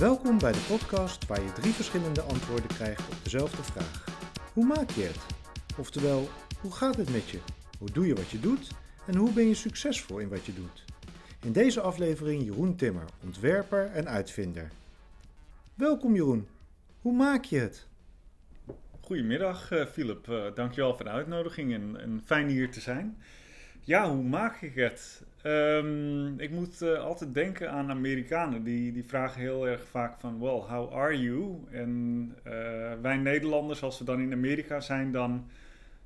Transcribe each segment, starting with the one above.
Welkom bij de podcast waar je drie verschillende antwoorden krijgt op dezelfde vraag. Hoe maak je het? Oftewel, hoe gaat het met je? Hoe doe je wat je doet? En hoe ben je succesvol in wat je doet? In deze aflevering Jeroen Timmer, ontwerper en uitvinder. Welkom Jeroen. Hoe maak je het? Goedemiddag, uh, Philip. Uh, dankjewel voor de uitnodiging en, en, fijn hier te zijn. Ja, hoe maak ik het? Um, ik moet uh, altijd denken aan Amerikanen. Die, die vragen heel erg vaak van, well, how are you? En wij Nederlanders, als we dan in Amerika zijn, dan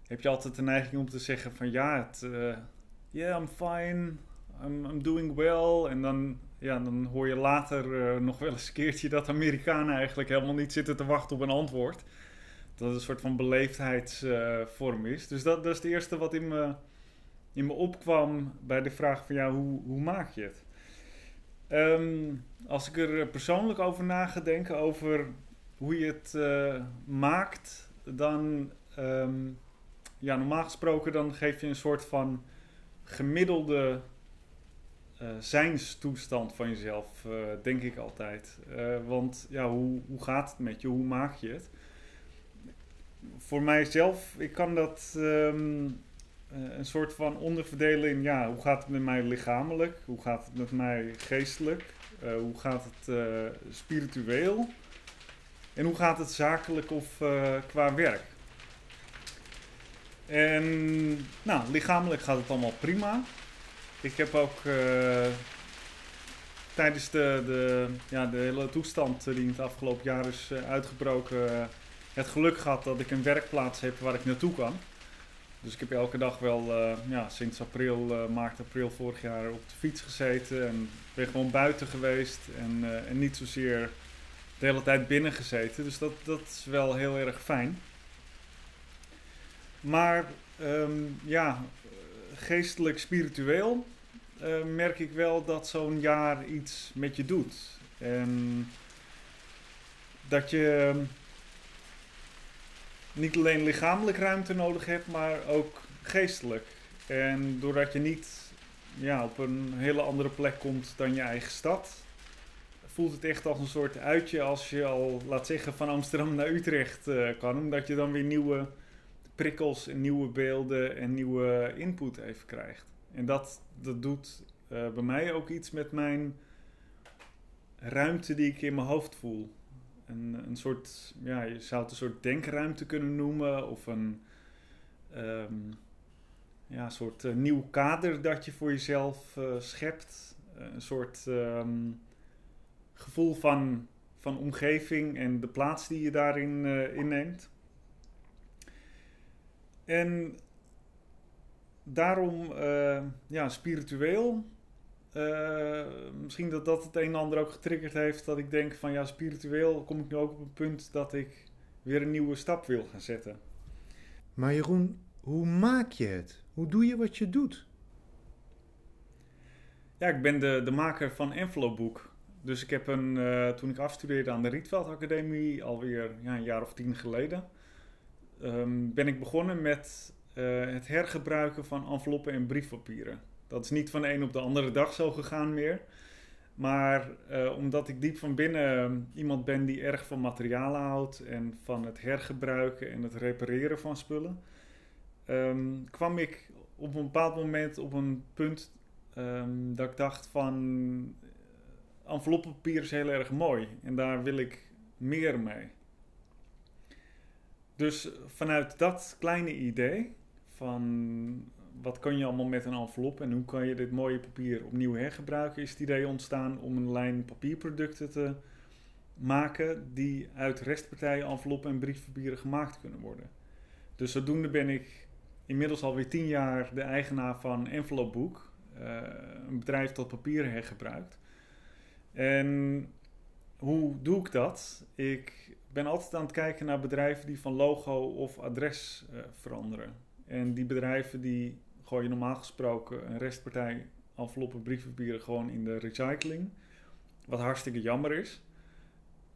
heb je altijd de neiging om te zeggen van, ja, het, yeah, I'm fine, I'm, I'm doing well. En dan, ja, dan hoor je later nog wel eens een keertje dat Amerikanen eigenlijk helemaal niet zitten te wachten op een antwoord dat het een soort van beleefdheidsvorm is. Dus dat, dat is het eerste wat in me, in me opkwam bij de vraag van ja, hoe, hoe maak je het? Ehm, als ik er persoonlijk over na over hoe je het uh, maakt, dan um, ja, normaal gesproken dan geef je een soort van gemiddelde uh, zijnstoestand van jezelf, denk ik altijd. want ja, hoe, hoe gaat het met je? Hoe maak je het? voor mijzelf, ik kan dat um, een soort van onderverdelen in, ja, hoe gaat het met mij lichamelijk? Hoe gaat het met mij geestelijk? Uh, hoe gaat het uh, spiritueel? En hoe gaat het zakelijk of qua werk? En nou, lichamelijk gaat het allemaal prima. Ik heb ook tijdens de, de, ja, de hele toestand die in het afgelopen jaar is uitgebroken het geluk gehad dat ik een werkplaats heb waar ik naartoe kan. Dus ik heb elke dag wel uh, ja, sinds april, uh, maart, april vorig jaar op de fiets gezeten. En ben gewoon buiten geweest en, uh, en niet zozeer de hele tijd binnen gezeten. Dus dat, dat is wel heel erg fijn. Maar um, ja, geestelijk, spiritueel merk ik wel dat zo'n jaar iets met je doet. En dat je niet alleen lichamelijk ruimte nodig hebt, maar ook geestelijk. En doordat je niet ja, op een hele andere plek komt dan je eigen stad, voelt het echt als een soort uitje als je al, laat zeggen, van Amsterdam naar Utrecht uh, kan. Omdat je dan weer nieuwe prikkels en nieuwe beelden en nieuwe input even krijgt. En dat, dat doet uh, bij mij ook iets met mijn ruimte die ik in mijn hoofd voel een, een soort, ja, je zou het een soort denkruimte kunnen noemen of een um, ja, soort uh, nieuw kader dat je voor jezelf uh, schept. een soort um, gevoel van, van omgeving en de plaats die je daarin inneemt. En daarom, ja, spiritueel uh, misschien dat dat het een en ander ook getriggerd heeft. Dat ik denk van ja, spiritueel kom ik nu ook op een punt dat ik weer een nieuwe stap wil gaan zetten. Maar Jeroen, hoe maak je het? Hoe doe je wat je doet? Ja, ik ben de, de maker van Envelope Book. Dus ik heb een, uh, toen ik afstudeerde aan de Rietveld Academie, alweer ja, een jaar of tien geleden, um, ben ik begonnen met uh, het hergebruiken van enveloppen en briefpapieren. Dat is niet van een op de andere dag zo gegaan meer. Maar uh, omdat ik diep van binnen iemand ben die erg van materialen houdt en van het hergebruiken en het repareren van spullen, um, kwam ik op een bepaald moment op een punt um, dat ik dacht van enveloppenpapier is heel erg mooi en daar wil ik meer mee. Dus vanuit dat kleine idee van wat kan je allemaal met een envelop en hoe kan je dit mooie papier opnieuw hergebruiken, is het idee ontstaan om een lijn papierproducten te maken die uit restpartijen, enveloppen en briefpapieren gemaakt kunnen worden. Dus zodoende ben ik inmiddels alweer tien jaar de eigenaar van Envelope Book, uh, een bedrijf dat papier hergebruikt. En hoe doe ik dat? Ik ben altijd aan het kijken naar bedrijven die van logo of adres uh, veranderen. En die bedrijven die gooi je normaal gesproken een restpartij enveloppen, briefpapieren gewoon in de recycling. Wat hartstikke jammer is.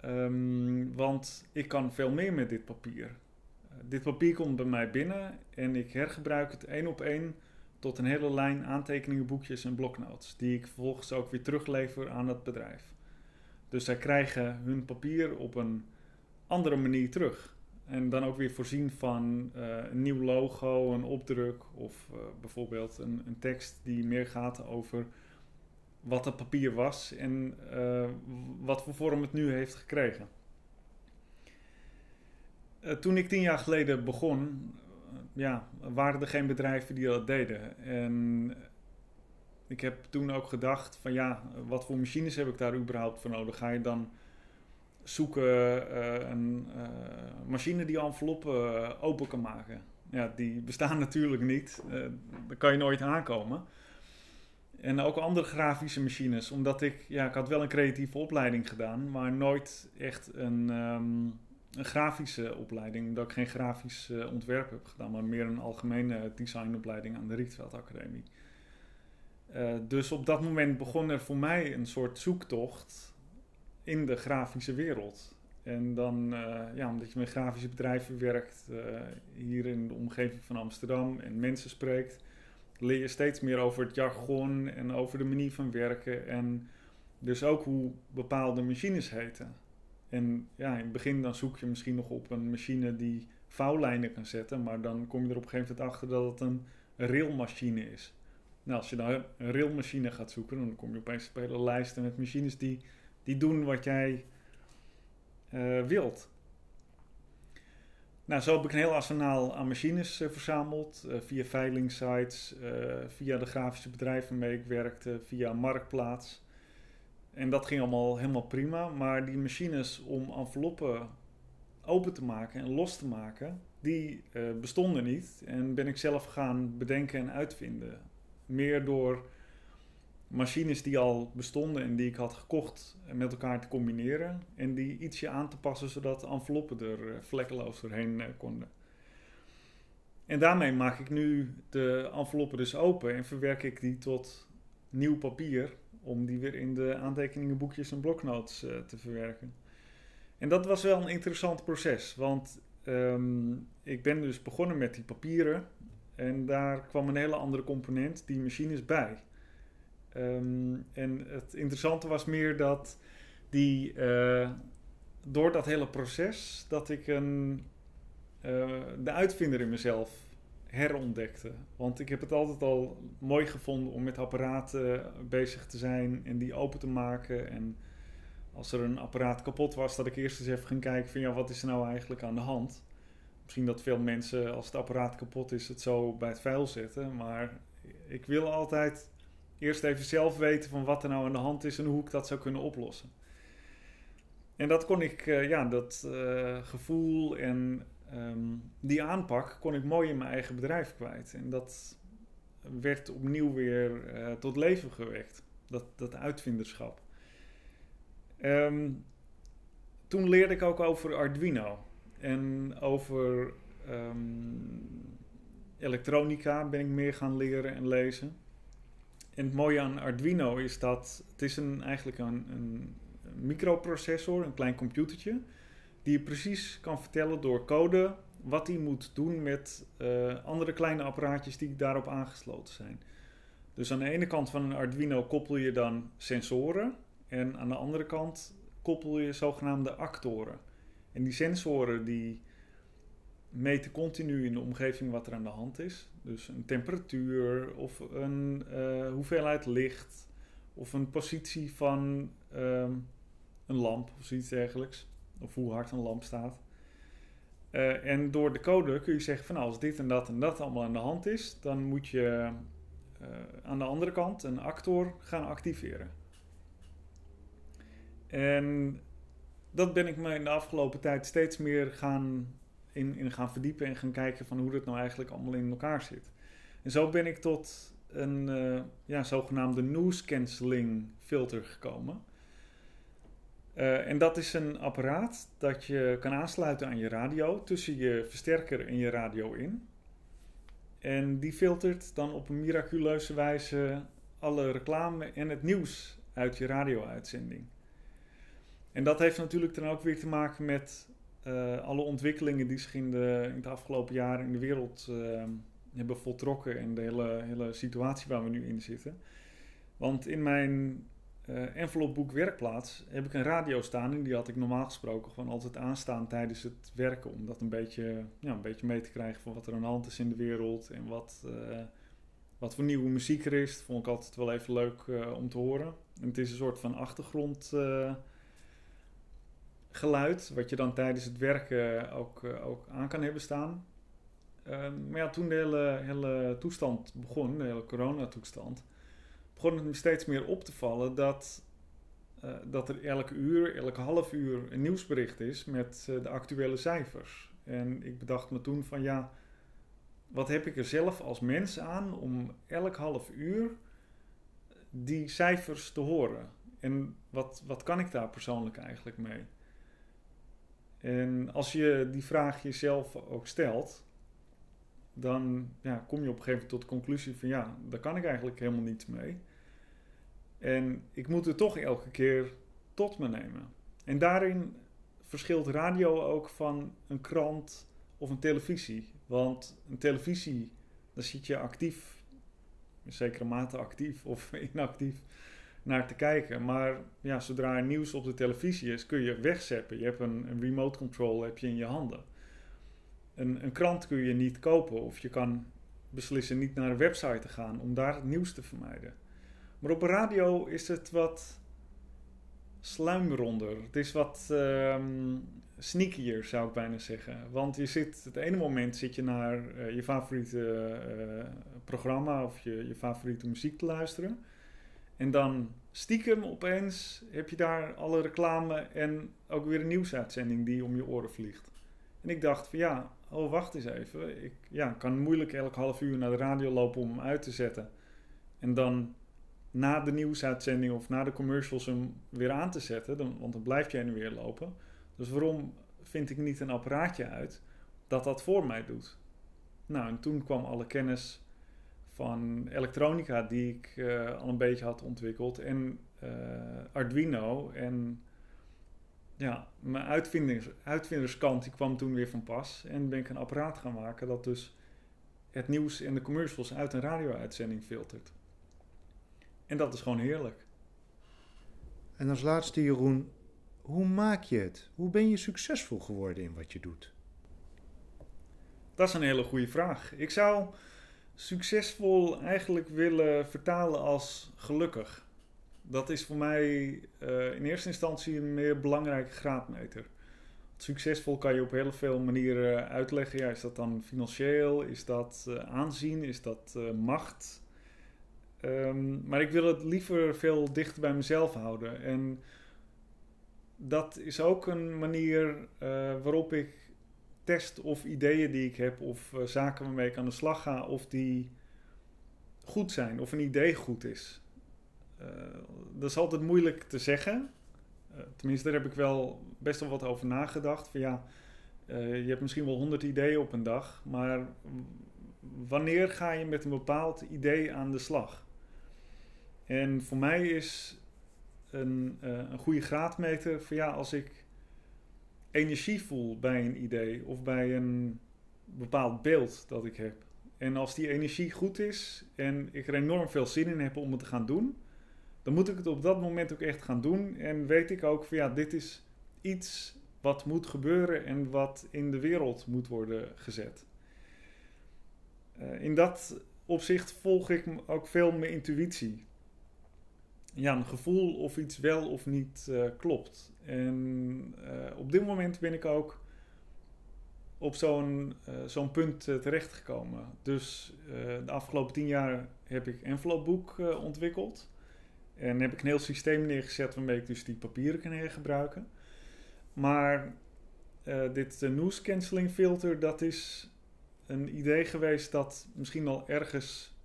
Um, want ik kan veel meer met dit papier. Uh, dit papier komt bij mij binnen en ik hergebruik het één op één tot een hele lijn aantekeningen, boekjes en bloknotes. Die ik vervolgens ook weer teruglever aan het bedrijf. Dus zij krijgen hun papier op een andere manier terug. En dan ook weer voorzien van uh, een nieuw logo, een opdruk of uh, bijvoorbeeld een, een, tekst die meer gaat over wat het papier was en uh, wat voor vorm het nu heeft gekregen. toen ik tien jaar geleden begon, ja, waren er geen bedrijven die dat deden. En ik heb toen ook gedacht van ja, wat voor machines heb ik daar überhaupt voor nodig? Ga je dan zoeken uh, een uh, machine die enveloppen uh, open kan maken? Ja, die bestaan natuurlijk niet. daar kan je nooit aankomen. En ook andere grafische machines, omdat ik, ja, ik had wel een creatieve opleiding gedaan, maar nooit echt een, um, een grafische opleiding, omdat ik geen grafisch ontwerp heb gedaan, maar meer een algemene designopleiding aan de Rietveld Academie. Dus op dat moment begon er voor mij een soort zoektocht in de grafische wereld. En dan, uh, ja, omdat je met grafische bedrijven werkt, uh, hier in de omgeving van Amsterdam en mensen spreekt, leer je steeds meer over het jargon en over de manier van werken. En dus ook hoe bepaalde machines heten. En ja, in het begin dan zoek je misschien nog op een machine die vouwlijnen kan zetten, maar dan kom je er op een gegeven moment achter dat het een railmachine is. Nou, als je nou een railmachine gaat zoeken, dan kom je opeens op hele lijsten met machines die, die doen wat jij uh, wilt. Nou, zo heb ik een heel arsenaal aan machines uh, verzameld. Uh, via veilingsites, via de grafische bedrijven waarmee ik werkte, via Marktplaats. En dat ging allemaal helemaal prima. Maar die machines om enveloppen open te maken en los te maken, die bestonden niet. En ben ik zelf gaan bedenken en uitvinden meer door machines die al bestonden en die ik had gekocht met elkaar te combineren. En die ietsje aan te passen zodat de enveloppen er eh, vlekkeloos doorheen eh, konden. En daarmee maak ik nu de enveloppen dus open en verwerk ik die tot nieuw papier om die weer in de aantekeningenboekjes en bloknotes uh, te verwerken. En dat was wel een interessant proces, want um, ik ben dus begonnen met die papieren en daar kwam een hele andere component, die machines, bij. Um, en het interessante was meer dat die, uh, door dat hele proces, dat ik een, uh, de uitvinder in mezelf herontdekte. Want ik heb het altijd al mooi gevonden om met apparaten bezig te zijn en die open te maken. En als er een apparaat kapot was, dat ik eerst eens even ging kijken van ja, wat is er nou eigenlijk aan de hand? misschien dat veel mensen, als het apparaat kapot is, het zo bij het vuil zetten. Maar ik wil altijd eerst even zelf weten van wat er nou aan de hand is en hoe ik dat zou kunnen oplossen. En dat kon ik, uh, ja, dat uh, gevoel en um, die aanpak kon ik mooi in mijn eigen bedrijf kwijt. En dat werd opnieuw weer uh, tot leven gewekt, dat, dat uitvinderschap. Um, toen leerde ik ook over Arduino. En over um, elektronica ben ik meer gaan leren en lezen. En het mooie aan Arduino is dat het is een, eigenlijk een, een microprocessor, een klein computertje, die je precies kan vertellen door code wat hij moet doen met uh, andere kleine apparaatjes die daarop aangesloten zijn. Dus aan de ene kant van een Arduino koppel je dan sensoren en aan de andere kant koppel je zogenaamde actoren. En die sensoren die meten continu in de omgeving wat er aan de hand is. Dus een temperatuur of een uh, hoeveelheid licht of een positie van um, een lamp of zoiets dergelijks. Of hoe hard een lamp staat. Uh, en door de code kun je zeggen van nou, als dit en dat en dat allemaal aan de hand is, dan moet je uh, aan de andere kant een actor gaan activeren. En dat ben ik me in de afgelopen tijd steeds meer gaan, in, in gaan verdiepen en gaan kijken van hoe dat nou eigenlijk allemaal in elkaar zit. En zo ben ik tot een uh, ja, zogenaamde noise cancelling filter gekomen. Uh, en dat is een apparaat dat je kan aansluiten aan je radio tussen je versterker en je radio in. En die filtert dan op een miraculeuze wijze alle reclame en het nieuws uit je radio-uitzending. En dat heeft natuurlijk dan ook weer te maken met uh, alle ontwikkelingen die zich in, de, het afgelopen jaar in de wereld uh, hebben voltrokken en de hele, hele situatie waar we nu in zitten. Want in mijn uh, envelopboek werkplaats heb ik een radio staan en die had ik normaal gesproken gewoon altijd aanstaan tijdens het werken. Om dat een beetje, ja, een beetje mee te krijgen van wat er aan de hand is in de wereld en wat, uh, wat voor nieuwe muziek er is. Dat vond ik altijd wel even leuk om te horen. En het is een soort van achtergrondgeluid wat je dan tijdens het werken ook, ook aan kan hebben staan. Ehm, maar ja, toen de hele, hele toestand begon, de hele coronatoestand begon het me steeds meer op te vallen dat, uh, dat er elke uur, elke half uur een nieuwsbericht is met de actuele cijfers. En ik bedacht me toen van ja, wat heb ik er zelf als mens aan om elk half uur die cijfers te horen? En wat, wat kan ik daar persoonlijk eigenlijk mee? En als je die vraag jezelf ook stelt, dan ja, kom je op een gegeven moment tot de conclusie van ja, daar kan ik eigenlijk helemaal niets mee. En ik moet het toch elke keer tot me nemen. En daarin verschilt radio ook van een krant of een televisie. Want een televisie, daar zit je actief, in zekere mate actief of inactief, naar te kijken. Maar ja, zodra er nieuws op de televisie is, kun je wegzeppen. Je hebt een, remote control heb je in je handen. Een, een krant kun je niet kopen of je kan beslissen niet naar een website te gaan om daar het nieuws te vermijden. Maar op radio is het wat sluimronder. Het is wat um, sneakier, zou ik bijna zeggen. Want je zit, het ene moment zit je naar uh, je favoriete uh, programma of je, je favoriete muziek te luisteren. En dan stiekem opeens heb je daar alle reclame en ook weer een nieuwsuitzending die om je oren vliegt. En ik dacht van ja, oh wacht eens even. Ik ja, kan moeilijk elk half uur naar de radio lopen om hem uit te zetten. En dan na de nieuwsuitzending of na de commercials hem weer aan te zetten, dan, want dan blijft jij nu weer lopen. Dus waarom vind ik niet een apparaatje uit dat dat voor mij doet? Nou, en toen kwam alle kennis van elektronica die ik uh, al een beetje had ontwikkeld en uh, Arduino en ja, mijn uitvinders, uitvinderskant die kwam toen weer van pas en ben ik een apparaat gaan maken dat dus het nieuws en de commercials uit een radio-uitzending filtert. En dat is gewoon heerlijk. En als laatste, Jeroen, hoe maak je het? Hoe ben je succesvol geworden in wat je doet? Dat is een hele goede vraag. Ik zou succesvol eigenlijk willen vertalen als gelukkig. Dat is voor mij uh, in eerste instantie een meer belangrijke graadmeter. Succesvol kan je op heel veel manieren uitleggen. Ja, is dat dan financieel? Is dat uh, aanzien? Is dat uh, macht? Um, maar ik wil het liever veel dichter bij mezelf houden. En dat is ook een manier waarop ik test of ideeën die ik heb of uh, zaken waarmee ik aan de slag ga, of die goed zijn, of een idee goed is. Uh, dat is altijd moeilijk te zeggen. tenminste, daar heb ik wel best wel wat over nagedacht. Van ja, je hebt misschien wel honderd ideeën op een dag, maar wanneer ga je met een bepaald idee aan de slag? En voor mij is een, een goede graadmeter van ja, als ik energie voel bij een idee of bij een bepaald beeld dat ik heb. En als die energie goed is en ik er enorm veel zin in heb om het te gaan doen, dan moet ik het op dat moment ook echt gaan doen. En weet ik ook van ja, dit is iets wat moet gebeuren en wat in de wereld moet worden gezet. Uh, in dat opzicht volg ik ook veel mijn intuïtie ja, een gevoel of iets wel of niet uh, klopt. En uh, op dit moment ben ik ook op zo'n zo'n punt terechtgekomen. Dus de afgelopen tien jaar heb ik envelopboek ontwikkeld. En heb ik een heel systeem neergezet waarmee ik dus die papieren kan hergebruiken. Maar dit news cancelling filter, dat is een idee geweest dat misschien al ergens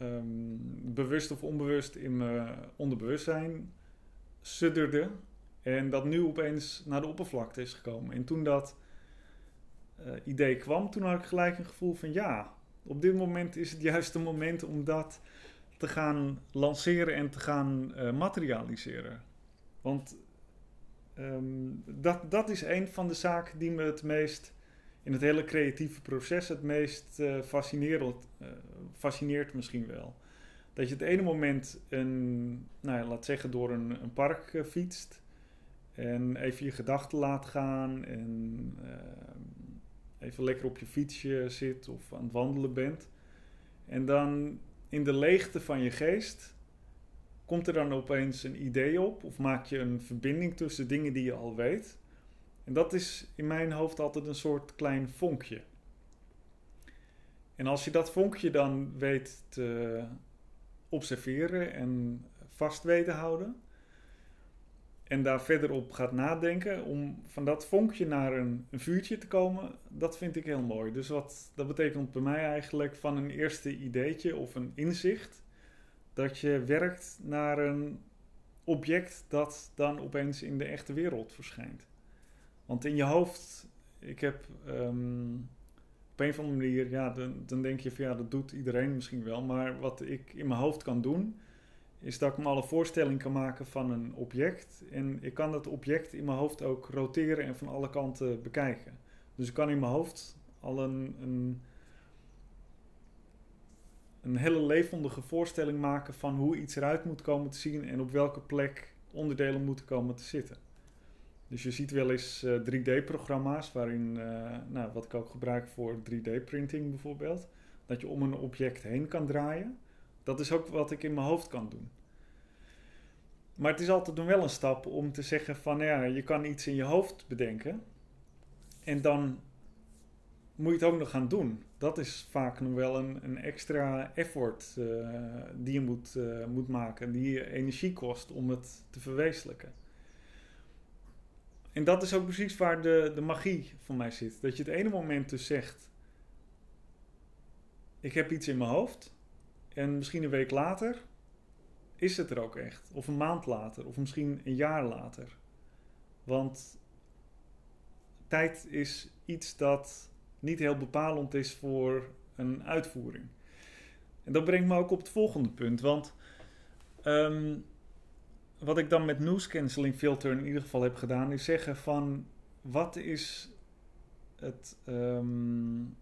um, bewust of onbewust in mijn onderbewustzijn sudderde. En dat nu opeens naar de oppervlakte is gekomen. En toen dat uh, idee kwam, toen had ik gelijk een gevoel van ja, op dit moment is het juiste moment om dat te gaan lanceren en te gaan uh, materialiseren. Want um, dat, dat is een van de zaken die me het meest in het hele creatieve proces het meest uh, fascineert misschien wel. Dat je het ene moment een, nou ja, laat zeggen, door een, een park fietst. En even je gedachten laat gaan. En uh, even lekker op je fietsje zit of aan het wandelen bent. En dan in de leegte van je geest komt er dan opeens een idee op. Of maak je een verbinding tussen dingen die je al weet. En dat is in mijn hoofd altijd een soort klein vonkje. En als je dat vonkje dan weet te observeren en vast weet te houden. En daar verder op gaat nadenken om van dat vonkje naar een, vuurtje te komen, dat vind ik heel mooi. Dus wat dat betekent bij mij eigenlijk van een eerste ideetje of een inzicht, dat je werkt naar een object dat dan opeens in de echte wereld verschijnt. Want in je hoofd, ik heb um, op een of andere manier, ja, dan, dan denk je van ja, dat doet iedereen misschien wel. Maar wat ik in mijn hoofd kan doen, is dat ik me al een voorstelling kan maken van een object. En ik kan dat object in mijn hoofd ook roteren en van alle kanten bekijken. Dus ik kan in mijn hoofd al een, een, een hele levendige voorstelling maken van hoe iets eruit moet komen te zien en op welke plek onderdelen moeten komen te zitten. Dus je ziet wel eens 3D-programma's eh, waarin, uh, nou, wat ik ook gebruik voor 3D-printing bijvoorbeeld, dat je om een object heen kan draaien. Dat is ook wat ik in mijn hoofd kan doen. Maar het is altijd wel een stap om te zeggen van ja, je kan iets in je hoofd bedenken. En dan moet je het ook nog gaan doen. Dat is vaak nog wel een, een extra effort uh, die je moet, uh, moet maken, die je energie kost om het te verwezenlijken. En dat is ook precies waar de, de magie van mij zit. Dat je het ene moment dus zegt: Ik heb iets in mijn hoofd. En misschien een week later is het er ook echt. Of een maand later, of misschien een jaar later. Want tijd is iets dat niet heel bepalend is voor een uitvoering. En dat brengt me ook op het volgende punt. Want um, wat ik dan met noise cancelling filter in ieder geval heb gedaan, is zeggen van wat is het, um,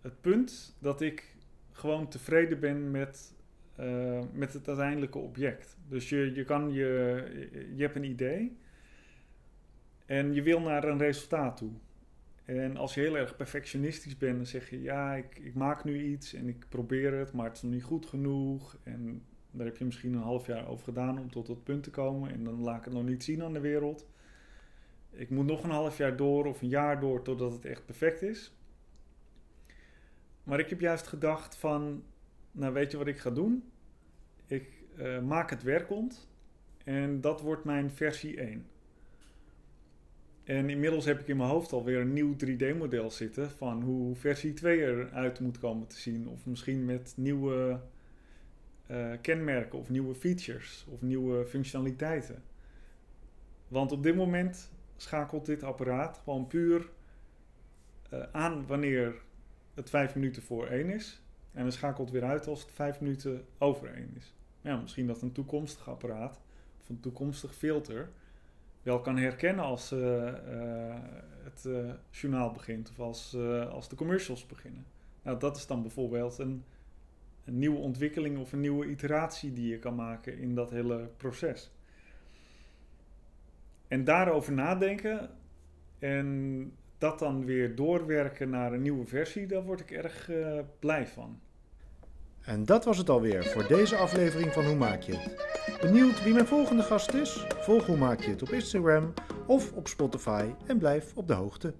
het punt dat ik gewoon tevreden ben met, uh, met het uiteindelijke object. Dus je, je, kan je, je hebt een idee en je wil naar een resultaat toe. En als je heel erg perfectionistisch bent, dan zeg je ja, ik, ik maak nu iets en ik probeer het, maar het is nog niet goed genoeg. En daar heb je misschien een half jaar over gedaan om tot dat punt te komen. En dan laat ik het nog niet zien aan de wereld. Ik moet nog een half jaar door of een jaar door totdat het echt perfect is. Maar ik heb juist gedacht van, nou weet je wat ik ga doen? Ik uh, maak het werkend en dat wordt mijn versie 1. En inmiddels heb ik in mijn hoofd alweer een nieuw 3D-model zitten van hoe versie 2 eruit moet komen te zien. Of misschien met nieuwe uh, kenmerken of nieuwe features of nieuwe functionaliteiten. Want op dit moment schakelt dit apparaat gewoon puur uh, aan wanneer het 5 minuten voor 1 is. En dan schakelt weer uit als het 5 minuten over 1 is. Ja, misschien dat een toekomstig apparaat of een toekomstig filter wel kan herkennen als uh, het journaal begint of als, als de commercials beginnen. Nou, dat is dan bijvoorbeeld een een nieuwe ontwikkeling of een nieuwe iteratie die je kan maken in dat hele proces. En daarover nadenken en dat dan weer doorwerken naar een nieuwe versie, daar word ik erg uh, blij van. En dat was het alweer voor deze aflevering van Hoe Maak je het? Benieuwd wie mijn volgende gast is? Volg Hoe Maak je het op Instagram of op Spotify en blijf op de hoogte.